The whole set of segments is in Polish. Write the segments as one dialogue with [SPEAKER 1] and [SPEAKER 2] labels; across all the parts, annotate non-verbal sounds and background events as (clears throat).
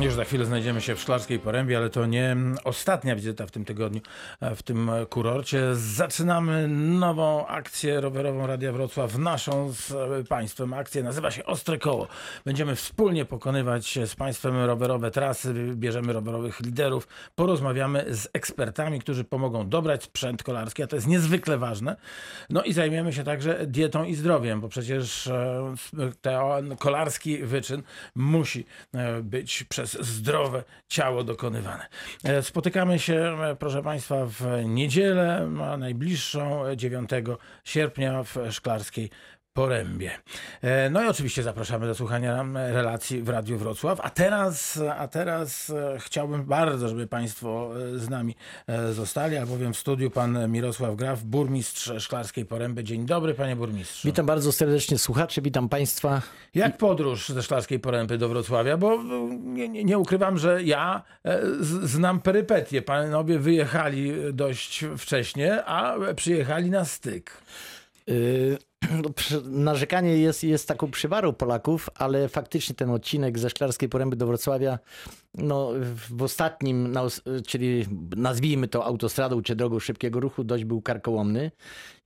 [SPEAKER 1] Już za chwilę znajdziemy się w Szklarskiej Porębie, ale to nie ostatnia wizyta w tym tygodniu e, w tym kurorcie. Zaczynamy nową akcję rowerową Radia Wrocław, naszą z e, Państwem. Akcja nazywa się Ostre Koło. Będziemy wspólnie pokonywać z Państwem rowerowe trasy, bierzemy rowerowych liderów, porozmawiamy z ekspertami, którzy pomogą dobrać sprzęt kolarski, a to jest niezwykle ważne. No i zajmiemy się także dietą i zdrowiem, bo przecież e, ten kolarski wyczyn musi być przez zdrowe ciało dokonywane. E, spotykamy się, e, proszę Państwa, w niedzielę, najbliższą 9 sierpnia w Szklarskiej Porębie. E, no i oczywiście zapraszamy do słuchania relacji w Radiu Wrocław. A teraz, a teraz e, chciałbym bardzo, żeby Państwo e, z nami zostali, albowiem w studiu pan Mirosław Graf, burmistrz Szklarskiej Poręby. Dzień dobry, panie burmistrzu.
[SPEAKER 2] Witam bardzo serdecznie słuchaczy, witam Państwa.
[SPEAKER 1] Jak podróż ze Szklarskiej Poręby do Wrocławia? Bo nie, nie, nie ukrywam, że ja znam perypetie. Panowie wyjechali dość wcześnie, a przyjechali na styk.
[SPEAKER 2] Y (clears throat) no, narzekanie jest, jest taką przywarą Polaków, ale faktycznie ten odcinek ze Szklarskiej Poręby do Wrocławia, no w ostatnim, czyli nazwijmy to autostradą czy drogą szybkiego ruchu, dość był karkołomny.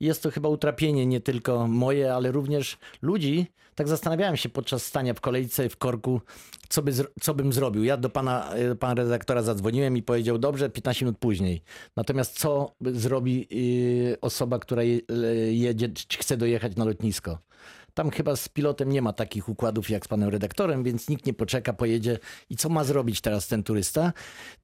[SPEAKER 2] Jest to chyba utrapienie nie tylko moje, ale również ludzi. Tak zastanawiałem się podczas stania w kolejce w korku, co, by, co bym zrobił. Ja do pana, do pana redaktora zadzwoniłem i powiedział, dobrze, 15 minut później. Natomiast co zrobi y, osoba, która jedzie, czy chce dojechać na lotnisko? Tam chyba z pilotem nie ma takich układów jak z panem redaktorem, więc nikt nie poczeka, pojedzie. I co ma zrobić teraz ten turysta?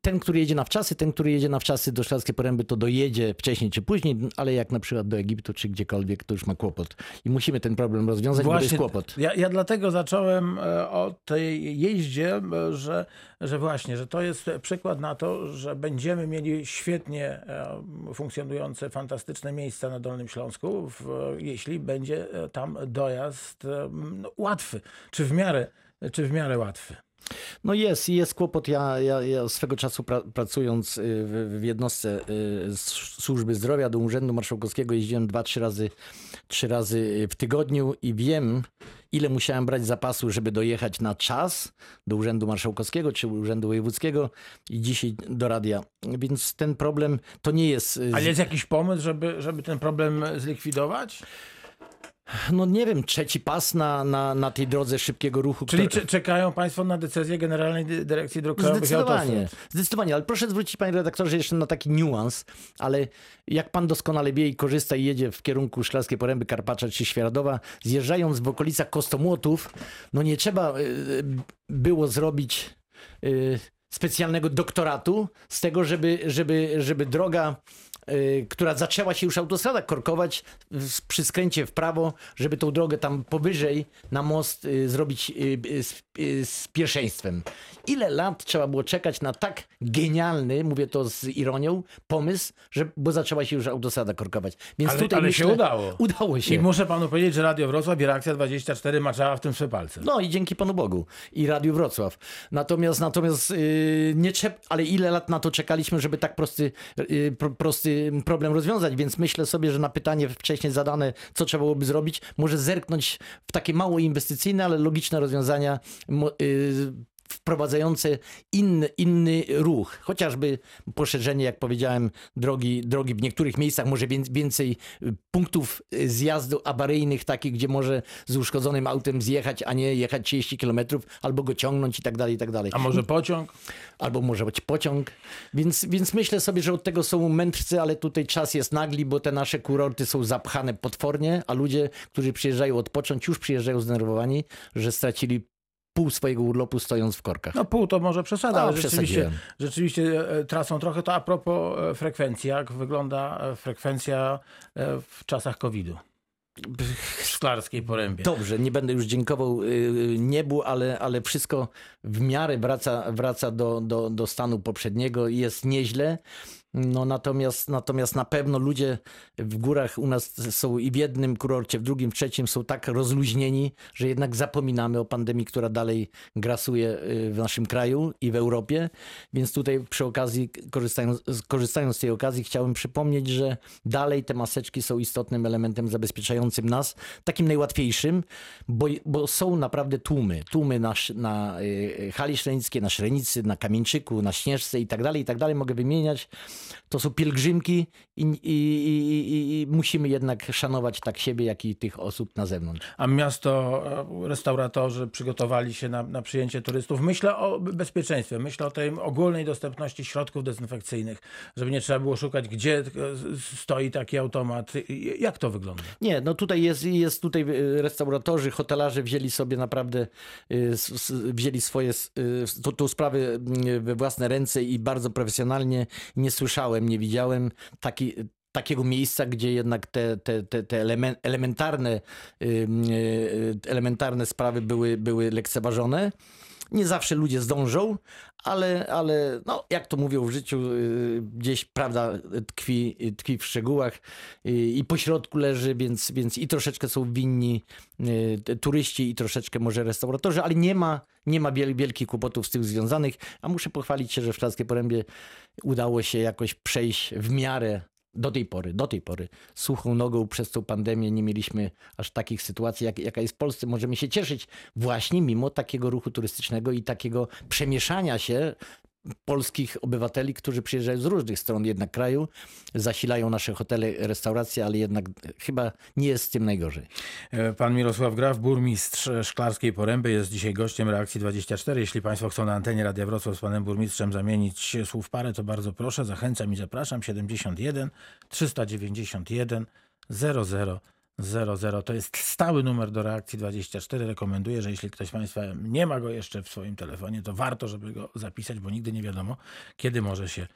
[SPEAKER 2] Ten, który jedzie na wczasy, ten, który jedzie na wczasy do Szklarskiej Poręby, to dojedzie wcześniej czy później, ale jak na przykład do Egiptu czy gdziekolwiek, to już ma kłopot. I musimy ten problem rozwiązać, Właśnie, bo to jest kłopot.
[SPEAKER 1] Ja, ja dlatego zacząłem e, o tej jeździe, e, że, że właśnie, że to jest przykład na to, że będziemy mieli świetnie e, funkcjonujące, fantastyczne miejsca na Dolnym Śląsku, jeśli będzie tam dojazd dojazd no, łatwy, czy w miarę, czy w miarę łatwy.
[SPEAKER 2] No jest, jest kłopot. Ja, ja, ja swego czasu pra, pracując y, w, w jednostce y, służby zdrowia do Urzędu Marszałkowskiego jeździłem dwa, trzy razy, trzy razy w tygodniu i wiem, ile musiałem brać zapasu, żeby dojechać na czas do Urzędu Marszałkowskiego czy Urzędu Wojewódzkiego i dzisiaj do radia. Więc ten problem to nie jest...
[SPEAKER 1] Y, Ale jest jakiś pomysł, żeby, żeby ten problem zlikwidować?
[SPEAKER 2] No nie wiem, trzeci pas na, na, na tej drodze szybkiego ruchu.
[SPEAKER 1] Czyli który... czekają Państwo na decyzję Generalnej Dyrekcji Dróg Krajowych
[SPEAKER 2] Zdecydowanie, zdecydowanie, ale proszę zwrócić Panie redaktorze jeszcze na taki niuans, ale jak Pan doskonale wie i korzysta i jedzie w kierunku Szklarskiej Poręby, Karpacza czy Świeradowa, zjeżdżając w okolicach Kostomłotów, no nie trzeba y, było zrobić y, specjalnego doktoratu z tego, żeby, żeby, żeby droga Y, która zaczęła się już autostrada korkować przy skręcie w prawo, żeby tą drogę tam powyżej na most y, zrobić y, z, z pierwszeństwem. Ile lat trzeba było czekać na tak genialny, mówię to z ironią, pomysł, że, bo zaczęła się już autostrada korkować.
[SPEAKER 1] Więc ale, tutaj ale myślę, się udało.
[SPEAKER 2] Udało się.
[SPEAKER 1] I muszę panu powiedzieć, że Radio Wrocław i Reakcja 24 maczała w tym swe palce.
[SPEAKER 2] No i dzięki Panu Bogu. I Radio Wrocław. Natomiast, natomiast yy, nie trzeba, ale ile lat na to czekaliśmy, żeby tak prosty, yy, prosty problem rozwiązać, więc myślę sobie, że na pytanie wcześniej zadane, co trzeba byłoby zrobić, może zerknąć w takie mało inwestycyjne, ale logiczne rozwiązania y, wprowadzające inny, inny ruch, chociażby poszerzenie, jak powiedziałem, drogi, drogi w niektórych miejscach, może więcej y, punktów y, zjazdu awaryjnych, takich, gdzie może z uszkodzonym autem zjechać, a nie jechać 30 km, albo go ciągnąć i tak dalej, i tak dalej.
[SPEAKER 1] A może pociąg?
[SPEAKER 2] Albo może być pociąg. Więc, więc myślę sobie, że od tego są mędrcy, ale tutaj czas jest nagli, bo te nasze kurorty są zapchane potwornie, a ludzie, którzy przyjeżdżają odpocząć, już przyjeżdżają zdenerwowani, że stracili pół swojego urlopu stojąc w korkach.
[SPEAKER 1] No pół to może przesada, ale rzeczywiście, rzeczywiście e, tracą trochę. To a propos e, frekwencji, jak wygląda e, frekwencja w czasach COVID-u? w Szklarskiej Porębie.
[SPEAKER 2] Dobrze, nie będę już dziękował niebu, ale, ale wszystko w miarę wraca, wraca do, do, do stanu poprzedniego i jest nieźle. No natomiast, natomiast na pewno ludzie w górach u nas są i w jednym kurorcie, w drugim, w trzecim są tak rozluźnieni, że jednak zapominamy o pandemii, która dalej grasuje y, w naszym kraju i w Europie. Więc tutaj przy okazji, korzystając, korzystając z tej okazji, chciałem przypomnieć, że dalej te maseczki są istotnym elementem zabezpieczającym nas, takim najłatwiejszym, bo, bo są naprawdę tłumy. Tłumy na, na y, hali szlenickiej, na Szrenicy, na Kamieńczyku, na Śnieżce i tak dalej, i tak dalej. Mogę wymieniać. To są pielgrzymki i, i, i, i, musimy jednak szanować tak siebie, jak i tych osób na zewnątrz.
[SPEAKER 1] A miasto, e, restauratorzy przygotowali się na, na przyjęcie turystów. Myślę o bezpieczeństwie, myślę o tej ogólnej dostępności środków dezynfekcyjnych, żeby nie trzeba było szukać, gdzie e, stoi taki automat. Jak to wygląda?
[SPEAKER 2] Nie, no tutaj jest, jest tutaj y, restauratorzy, hotelarze wzięli sobie naprawdę, s- wzięli swoje, y, tą, tą sprawę y, we własne ręce i bardzo profesjonalnie. Nie słyszałem, nie widziałem taki, takiego miejsca, gdzie jednak te, te, te, te elemen, elementarne, y, y, elementarne sprawy były, były lekceważone. Nie zawsze ludzie zdążą, ale, ale no, jak to mówią w życiu, y, gdzieś prawda tkwi, tkwi w szczegółach y, i po środku leży, więc, więc i troszeczkę są winni y, turyści i troszeczkę może restauratorzy, ale nie ma, nie ma wiel, wielkich kłopotów z tym związanych, a muszę pochwalić się, że w Szklarskiej Porębie udało się jakoś przejść w miarę do tej pory, do tej pory suchą nogą przez tą pandemię nie mieliśmy aż takich sytuacji, jak, jaka jest w Polsce. Możemy się cieszyć właśnie mimo takiego ruchu turystycznego i takiego przemieszania się polskich obywateli, którzy przyjeżdżają z różnych stron jednak kraju, zasilają nasze hotele, restauracje, ale jednak chyba nie jest z tym najgorzej.
[SPEAKER 1] E, Pan Mirosław Graf, burmistrz Szklarskiej Poręby, jest dzisiaj gościem Reakcji 24. Jeśli Państwo chcą na antenie Radia Wrocław z Panem Burmistrzem zamienić słów parę, to bardzo proszę. Zachęcam i zapraszam. 71 391 00 00. To jest stały numer do Reakcji 24. Rekomenduję, że jeśli ktoś z Państwa nie ma go jeszcze w swoim telefonie, to warto, żeby go zapisać, bo nigdy nie wiadomo, kiedy może się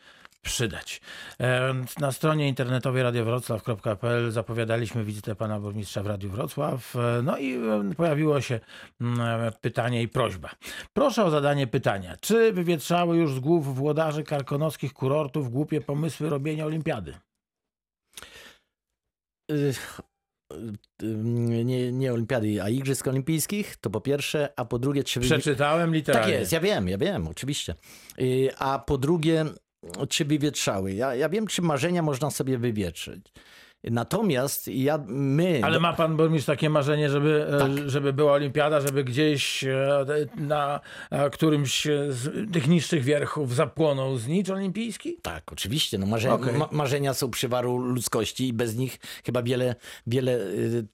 [SPEAKER 1] przydać. E, Na stronie internetowej radiowroclaw.pl zapowiadaliśmy wizytę pana burmistrza w Radiu Wrocław. E, No i e, pojawiło się mm, pytanie i prośba. Proszę o zadanie pytania. Czy wywietrzały już z głów włodarzy karkonockich kurortów głupie pomysły robienia olimpiady?
[SPEAKER 2] Y, Nie, nie olimpiady, a igrzysk olimpijskich, to po pierwsze, a po drugie, czy...
[SPEAKER 1] Przeczytałem
[SPEAKER 2] Tak
[SPEAKER 1] literalnie.
[SPEAKER 2] jest, ja wiem, ja wiem, oczywiście. Y, A po drugie, czy wywietrzały? Ja, ja wiem, czy marzenia można sobie wywietrzyć. Natomiast ja, my...
[SPEAKER 1] Ale ma pan burmistrz takie marzenie, żeby, e,
[SPEAKER 2] Tak.
[SPEAKER 1] żeby była olimpiada, żeby gdzieś e, na e, którymś z tych niższych wierchów zapłonął znicz olimpijski?
[SPEAKER 2] Tak, oczywiście. No marze,
[SPEAKER 1] Okej.
[SPEAKER 2] ma, marzenia są przywarą ludzkości i bez nich chyba wiele, wiele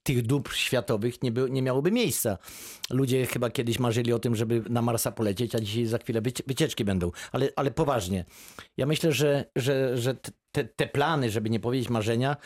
[SPEAKER 2] tych dóbr światowych nie, by, nie miałoby miejsca. Ludzie chyba kiedyś marzyli o tym, żeby na Marsa polecieć, a dzisiaj za chwilę wycie, wycieczki będą. Ale, ale poważnie. Ja myślę, że, że, że te, te plany, żeby nie powiedzieć marzenia,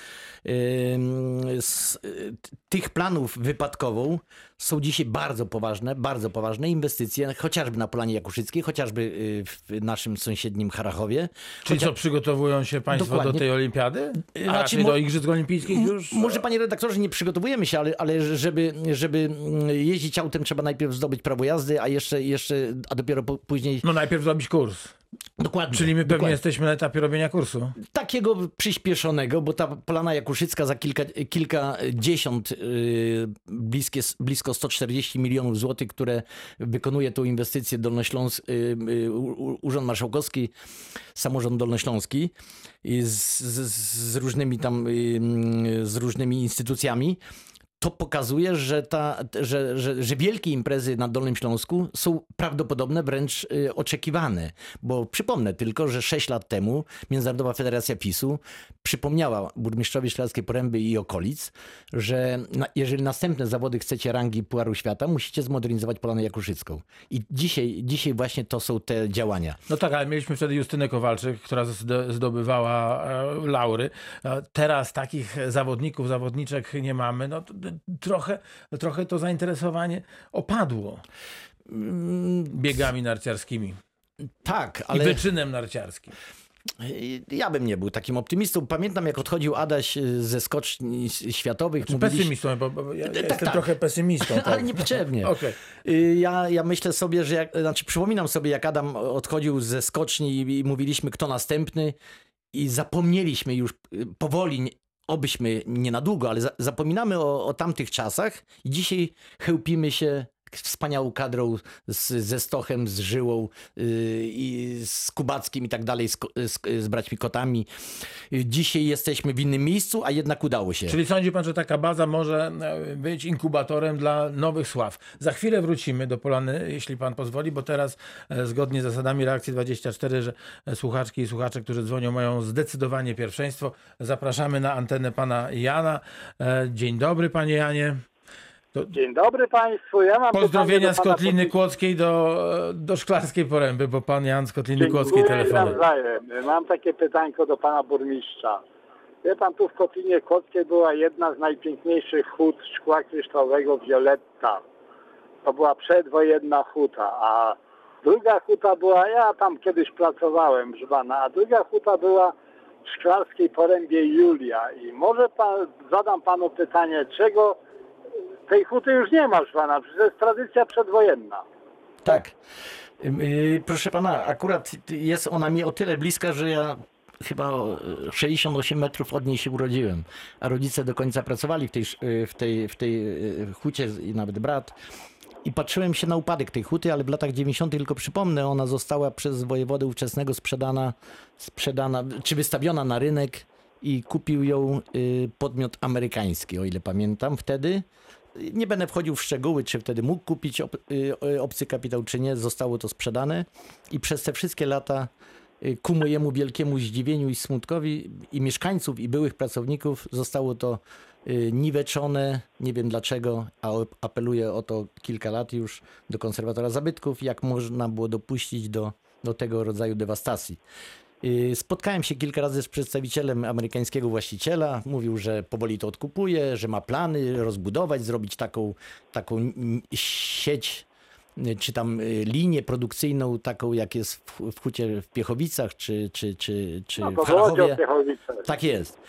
[SPEAKER 2] z, y, tych planów wypadkową są dzisiaj bardzo poważne, bardzo poważne inwestycje, chociażby na Polanie Jakuszyckiej, chociażby y, w naszym sąsiednim Harachowie.
[SPEAKER 1] Czyli
[SPEAKER 2] Chociaż-
[SPEAKER 1] co, przygotowują się państwo do
[SPEAKER 2] Dokładnie.
[SPEAKER 1] tej olimpiady? A
[SPEAKER 2] Znaczy, mo-
[SPEAKER 1] do Igrzysk Olimpijskich już?
[SPEAKER 2] Może panie redaktorze, nie przygotowujemy się, ale, ale żeby, żeby mm, jeździć autem trzeba najpierw zdobyć prawo jazdy, a jeszcze, jeszcze a dopiero po, później...
[SPEAKER 1] No najpierw zrobić kurs.
[SPEAKER 2] Dokładnie.
[SPEAKER 1] Czyli my pewnie
[SPEAKER 2] dokładnie.
[SPEAKER 1] jesteśmy na etapie robienia kursu.
[SPEAKER 2] Takiego przyspieszonego, bo ta Polana Jakuszycka za kilka, kilkadziesiąt, yy, bliskie, blisko 140 milionów złotych, które wykonuje tą inwestycję Dolnośląs, yy, yy, Urząd Marszałkowski, Samorząd Dolnośląski z, z, z różnymi tam, yy, z różnymi instytucjami. To pokazuje, że, ta, że, że, że wielkie imprezy na Dolnym Śląsku są prawdopodobne, wręcz y, oczekiwane. Bo przypomnę tylko, że 6 lat temu Międzynarodowa Federacja PiSu przypomniała burmistrzowi Szklarskiej Poręby i okolic, że na, jeżeli następne zawody chcecie rangi Puaru Świata, musicie zmodernizować Polanę Jakuszycką. I dzisiaj, dzisiaj właśnie to są te działania.
[SPEAKER 1] No tak, ale mieliśmy wtedy Justynę Kowalczyk, która zdo- zdobywała e, laury. E, Teraz takich zawodników, zawodniczek nie mamy. No trochę, trochę to zainteresowanie opadło biegami narciarskimi
[SPEAKER 2] Tak,
[SPEAKER 1] i
[SPEAKER 2] ale...
[SPEAKER 1] wyczynem narciarskim.
[SPEAKER 2] Ja bym nie był takim optymistą. Pamiętam, jak odchodził Adaś y, ze skoczni światowych.
[SPEAKER 1] Czy
[SPEAKER 2] mówiliśmy-
[SPEAKER 1] pesymistą, bo, bo ja, ja jestem
[SPEAKER 2] tak.
[SPEAKER 1] trochę pesymistą. (laughs) Tak.
[SPEAKER 2] Ale niepotrzebnie. (laughs)
[SPEAKER 1] Okej.
[SPEAKER 2] Y, Ja, ja myślę sobie, że jak, znaczy przypominam sobie, jak Adam odchodził ze skoczni i, i mówiliśmy, kto następny. i zapomnieliśmy już y, powoli, obyśmy nie na długo, ale za, zapominamy o, o tamtych czasach i dzisiaj chełpimy się wspaniałą kadrą z, ze Stochem, z Żyłą yy, i z Kubackim i tak dalej, z, z, z braćmi Kotami. Dzisiaj jesteśmy w innym miejscu, a jednak udało się.
[SPEAKER 1] Czyli sądzi pan, że taka baza może e, być inkubatorem dla nowych sław. Za chwilę wrócimy do Polany, jeśli pan pozwoli, bo teraz e, zgodnie z zasadami reakcji 24, że e, słuchaczki i słuchacze, którzy dzwonią, mają zdecydowanie pierwszeństwo. Zapraszamy na antenę pana Jana. Dzień dobry, panie Janie.
[SPEAKER 3] Dzień dobry Państwu. Ja mam
[SPEAKER 1] Pozdrowienia z Kotliny. Kłodzkiej do, do Szklarskiej Poręby, bo pan Jan z Kotliny
[SPEAKER 3] Dziękuję
[SPEAKER 1] Kłodzkiej telefonuje.
[SPEAKER 3] nawzajem. Mam takie pytanko do Pana Burmistrza. Wie Pan, tu w Kotlinie Kłodzkiej była jedna z najpiękniejszych hut szkła kryształowego Violetta. To była przedwojenna huta, a druga huta była, ja tam kiedyś pracowałem, Pana, a druga huta była w Szklarskiej Porębie Julia. I może pan, zadam Panu pytanie, czego tej huty już nie ma, Pana, to jest tradycja przedwojenna.
[SPEAKER 2] Tak. Yy, Proszę pana, akurat jest ona mi o tyle bliska, że ja chyba o 68 metrów od niej się urodziłem, a rodzice do końca pracowali w tej, yy, w tej, w tej hucie i nawet brat. I patrzyłem się na upadek tej huty, ale w latach 90. tylko przypomnę, ona została przez wojewodę ówczesnego sprzedana, sprzedana czy wystawiona na rynek i kupił ją y, podmiot amerykański, o ile pamiętam wtedy. Nie będę wchodził w szczegóły, czy wtedy mógł kupić ob, y, y, obcy kapitał, czy nie. Zostało to sprzedane i przez te wszystkie lata y, ku mojemu wielkiemu zdziwieniu i smutkowi i mieszkańców, i byłych pracowników zostało to niweczone. Nie wiem dlaczego, a apeluję o to kilka lat już do konserwatora zabytków, jak można było dopuścić do, do tego rodzaju dewastacji. Y, Spotkałem się kilka razy z przedstawicielem amerykańskiego właściciela. Mówił, że powoli to odkupuje, że ma plany rozbudować, zrobić taką, taką sieć y, czy tam y, linię produkcyjną, taką jak jest w, w Hucie w Piechowicach, czy, czy, czy, czy
[SPEAKER 3] No
[SPEAKER 2] w
[SPEAKER 3] to Włodzio,
[SPEAKER 2] Harachowie.
[SPEAKER 3] Piechowice.
[SPEAKER 2] Tak jest.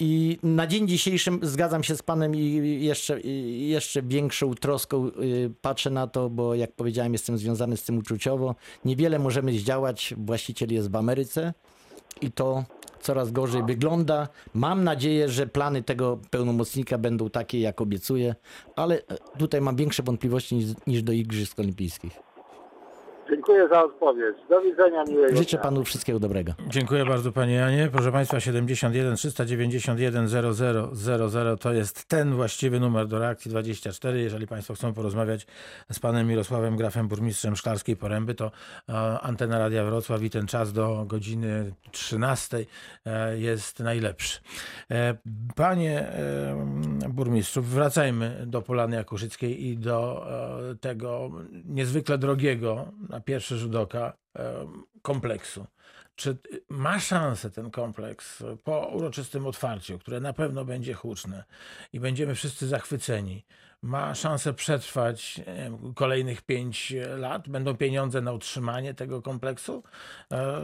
[SPEAKER 2] I na dzień dzisiejszy zgadzam się z panem i jeszcze, i jeszcze większą troską y, patrzę na to, bo jak powiedziałem, jestem związany z tym uczuciowo. Niewiele możemy zdziałać. Właściciel jest w Ameryce i to coraz gorzej wygląda. Mam nadzieję, że plany tego pełnomocnika będą takie, jak obiecuję, ale e, tutaj mam większe wątpliwości niż, niż do Igrzysk Olimpijskich.
[SPEAKER 3] Dziękuję za odpowiedź. Do widzenia, miłego
[SPEAKER 2] Życzę panu wszystkiego dobrego.
[SPEAKER 1] Dziękuję bardzo panie Janie. Proszę państwa 71 391 00 00 to jest ten właściwy numer do reakcji 24. Jeżeli państwo chcą porozmawiać z panem Mirosławem Grafem, burmistrzem Szklarskiej Poręby, to e, antena Radia Wrocław i ten czas do godziny 13 e, jest najlepszy. E, Panie burmistrzu, wracajmy do Polany Jakuszyckiej i do tego niezwykle drogiego na pierwszy rzut oka e, kompleksu. Czy ma szansę ten kompleks po uroczystym otwarciu, które na pewno będzie huczne i będziemy wszyscy zachwyceni? Ma szansę przetrwać kolejnych pięć lat? Będą pieniądze na utrzymanie tego kompleksu? E,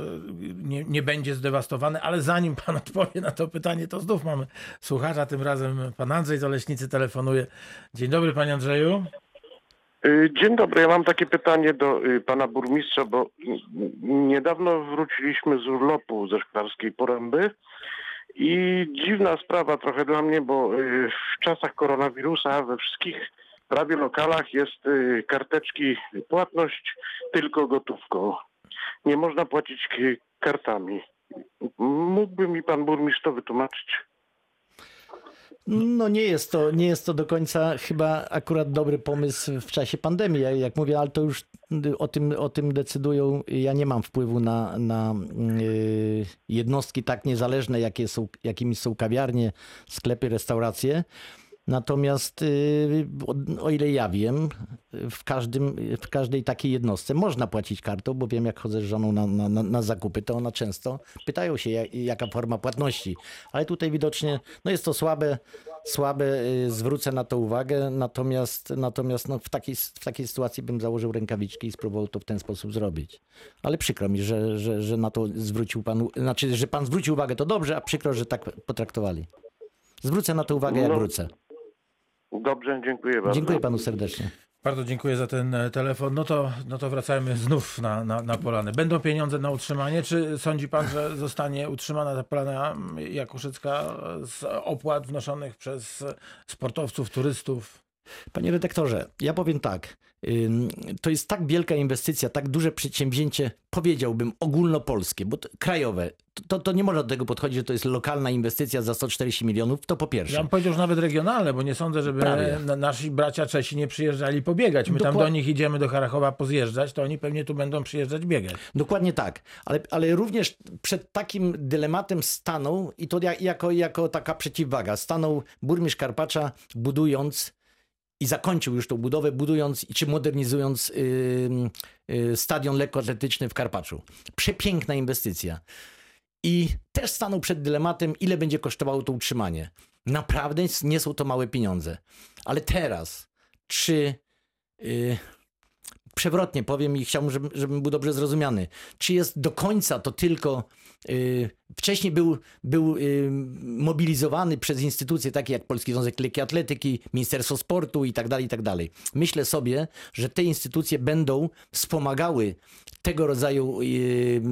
[SPEAKER 1] Nie, nie będzie zdewastowany, ale zanim pan odpowie na to pytanie, to znów mamy słuchacza, tym razem pan Andrzej z Oleśnicy telefonuje. Dzień dobry panie Andrzeju.
[SPEAKER 4] Y, Dzień dobry, ja mam takie pytanie do y, pana burmistrza, bo niedawno wróciliśmy z urlopu ze Szklarskiej Poręby i dziwna sprawa trochę dla mnie, bo y, w czasach koronawirusa we wszystkich prawie lokalach jest karteczki płatność tylko gotówką. Nie można płacić kartami. Mógłby mi pan burmistrz to wytłumaczyć?
[SPEAKER 2] No nie jest to, nie jest to do końca chyba akurat dobry pomysł w czasie pandemii. Jak- mówię, ale to już o tym, o tym decydują. Ja nie mam wpływu na, na yy, jednostki tak niezależne, jakie są, jakimi są kawiarnie, sklepy, restauracje. Natomiast yy, o, ile ja wiem, w, każdym, w każdej takiej jednostce można płacić kartą, bo wiem, jak chodzę z żoną na, na, na- zakupy, to ona często pytają się, jak, jaka forma płatności. Ale tutaj widocznie no jest to słabe, słabe, yy, zwrócę na to uwagę, natomiast, natomiast no w, takiej, w takiej sytuacji bym założył rękawiczki i spróbował to w ten sposób zrobić. Ale przykro mi, że, że, że na to zwrócił pan, znaczy, że pan zwrócił uwagę, to dobrze, a przykro, że tak potraktowali. Zwrócę na to uwagę, jak
[SPEAKER 4] No,
[SPEAKER 2] wrócę.
[SPEAKER 4] Dobrze, dziękuję bardzo.
[SPEAKER 2] Dziękuję panu serdecznie.
[SPEAKER 1] Bardzo dziękuję za ten e, telefon. No to, no to wracajmy znów na, na, na polany. Będą pieniądze na utrzymanie? Czy sądzi pan, że zostanie utrzymana ta polana Jakuszycka z opłat wnoszonych przez sportowców, turystów?
[SPEAKER 2] Panie redaktorze, ja powiem tak. To jest tak wielka inwestycja, tak duże przedsięwzięcie, powiedziałbym ogólnopolskie, bo to, krajowe. To, to nie można do tego podchodzić, że to jest lokalna inwestycja za 140 milionów, to po pierwsze.
[SPEAKER 1] Ja bym powiedział, że nawet regionalne, bo nie sądzę, żeby
[SPEAKER 2] Prawie.
[SPEAKER 1] nasi bracia Czesi nie przyjeżdżali pobiegać. My tam
[SPEAKER 2] Dokła-
[SPEAKER 1] do nich idziemy do Harachowa pozjeżdżać, to oni pewnie tu będą przyjeżdżać biegać.
[SPEAKER 2] Dokładnie tak, ale, ale również przed takim dylematem stanął, i to ja- jako, jako taka przeciwwaga, stanął burmistrz Karpacza budując i zakończył już tą budowę, budując czy modernizując ym, y, stadion lekkoatletyczny w Karpaczu. Przepiękna inwestycja. I też stanął przed dylematem, ile będzie kosztowało to utrzymanie. Naprawdę nie są to małe pieniądze. Ale teraz, czy y, przewrotnie powiem i chciałbym, żebym, żebym był dobrze zrozumiany. Czy jest do końca to tylko. y, wcześniej był, był y, mobilizowany przez instytucje takie jak Polski Związek Lekkiej Atletyki, Ministerstwo Sportu i tak dalej, i tak dalej. Myślę sobie, że te instytucje będą wspomagały tego rodzaju y,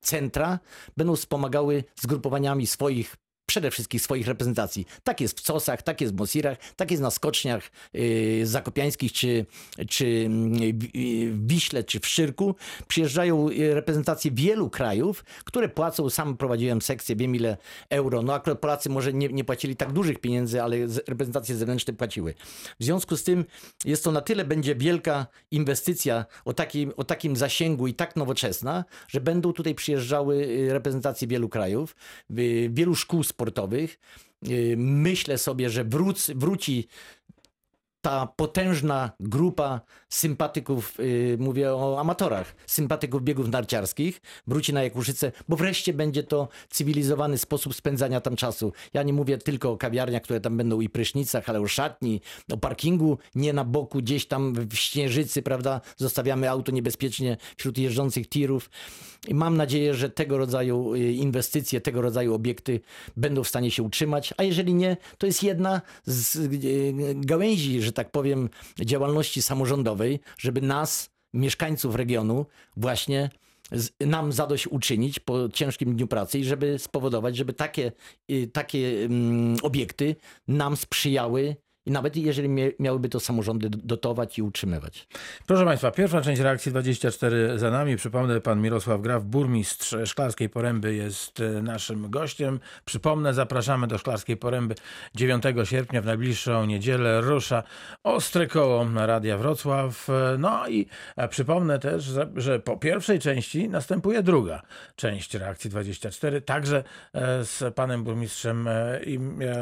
[SPEAKER 2] centra, będą wspomagały zgrupowaniami swoich przede wszystkim swoich reprezentacji. Tak jest w Cosach, tak jest w Mosirach, tak jest na skoczniach yy, zakopiańskich, czy, czy yy, w Wiśle, czy w Szczyrku. Przyjeżdżają yy, reprezentacje wielu krajów, które płacą, sam prowadziłem sekcję, wiem ile euro. No akurat Polacy może nie, nie płacili tak dużych pieniędzy, ale reprezentacje zewnętrzne płaciły. W związku z tym jest to na tyle będzie wielka inwestycja o takim, o takim zasięgu i tak nowoczesna, że będą tutaj przyjeżdżały y, reprezentacje wielu krajów, y, wielu szkół sportowych. Y, Myślę sobie, że wróc, wróci ta potężna grupa sympatyków, yy, mówię o amatorach, sympatyków biegów narciarskich, wróci na Jakuszycę, bo wreszcie będzie to cywilizowany sposób spędzania tam czasu. Ja nie mówię tylko o kawiarniach, które tam będą i prysznicach, ale o szatni, o parkingu, nie na boku, gdzieś tam w śnieżycy, prawda, zostawiamy auto niebezpiecznie wśród jeżdżących tirów. I mam nadzieję, że tego rodzaju y, inwestycje, tego rodzaju obiekty będą w stanie się utrzymać, a jeżeli nie, to jest jedna z y, gałęzi, że tak powiem, działalności samorządowej, żeby nas, mieszkańców regionu, właśnie nam zadość uczynić po ciężkim dniu pracy i żeby spowodować, żeby takie, y, takie mm, obiekty nam sprzyjały i nawet jeżeli miałyby to samorządy dotować i utrzymywać.
[SPEAKER 1] Proszę Państwa, pierwsza część reakcji 24 za nami. Przypomnę, pan Mirosław Graf, burmistrz Szklarskiej Poręby jest e, naszym gościem. Przypomnę, zapraszamy do Szklarskiej Poręby 9 sierpnia, w najbliższą niedzielę rusza ostre koło Radia Wrocław. E, No i e, przypomnę też, że, po pierwszej części następuje druga część reakcji 24, także z panem burmistrzem i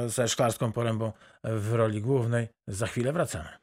[SPEAKER 1] ze Szklarską Porębą w roli głównej. Za chwilę wracamy.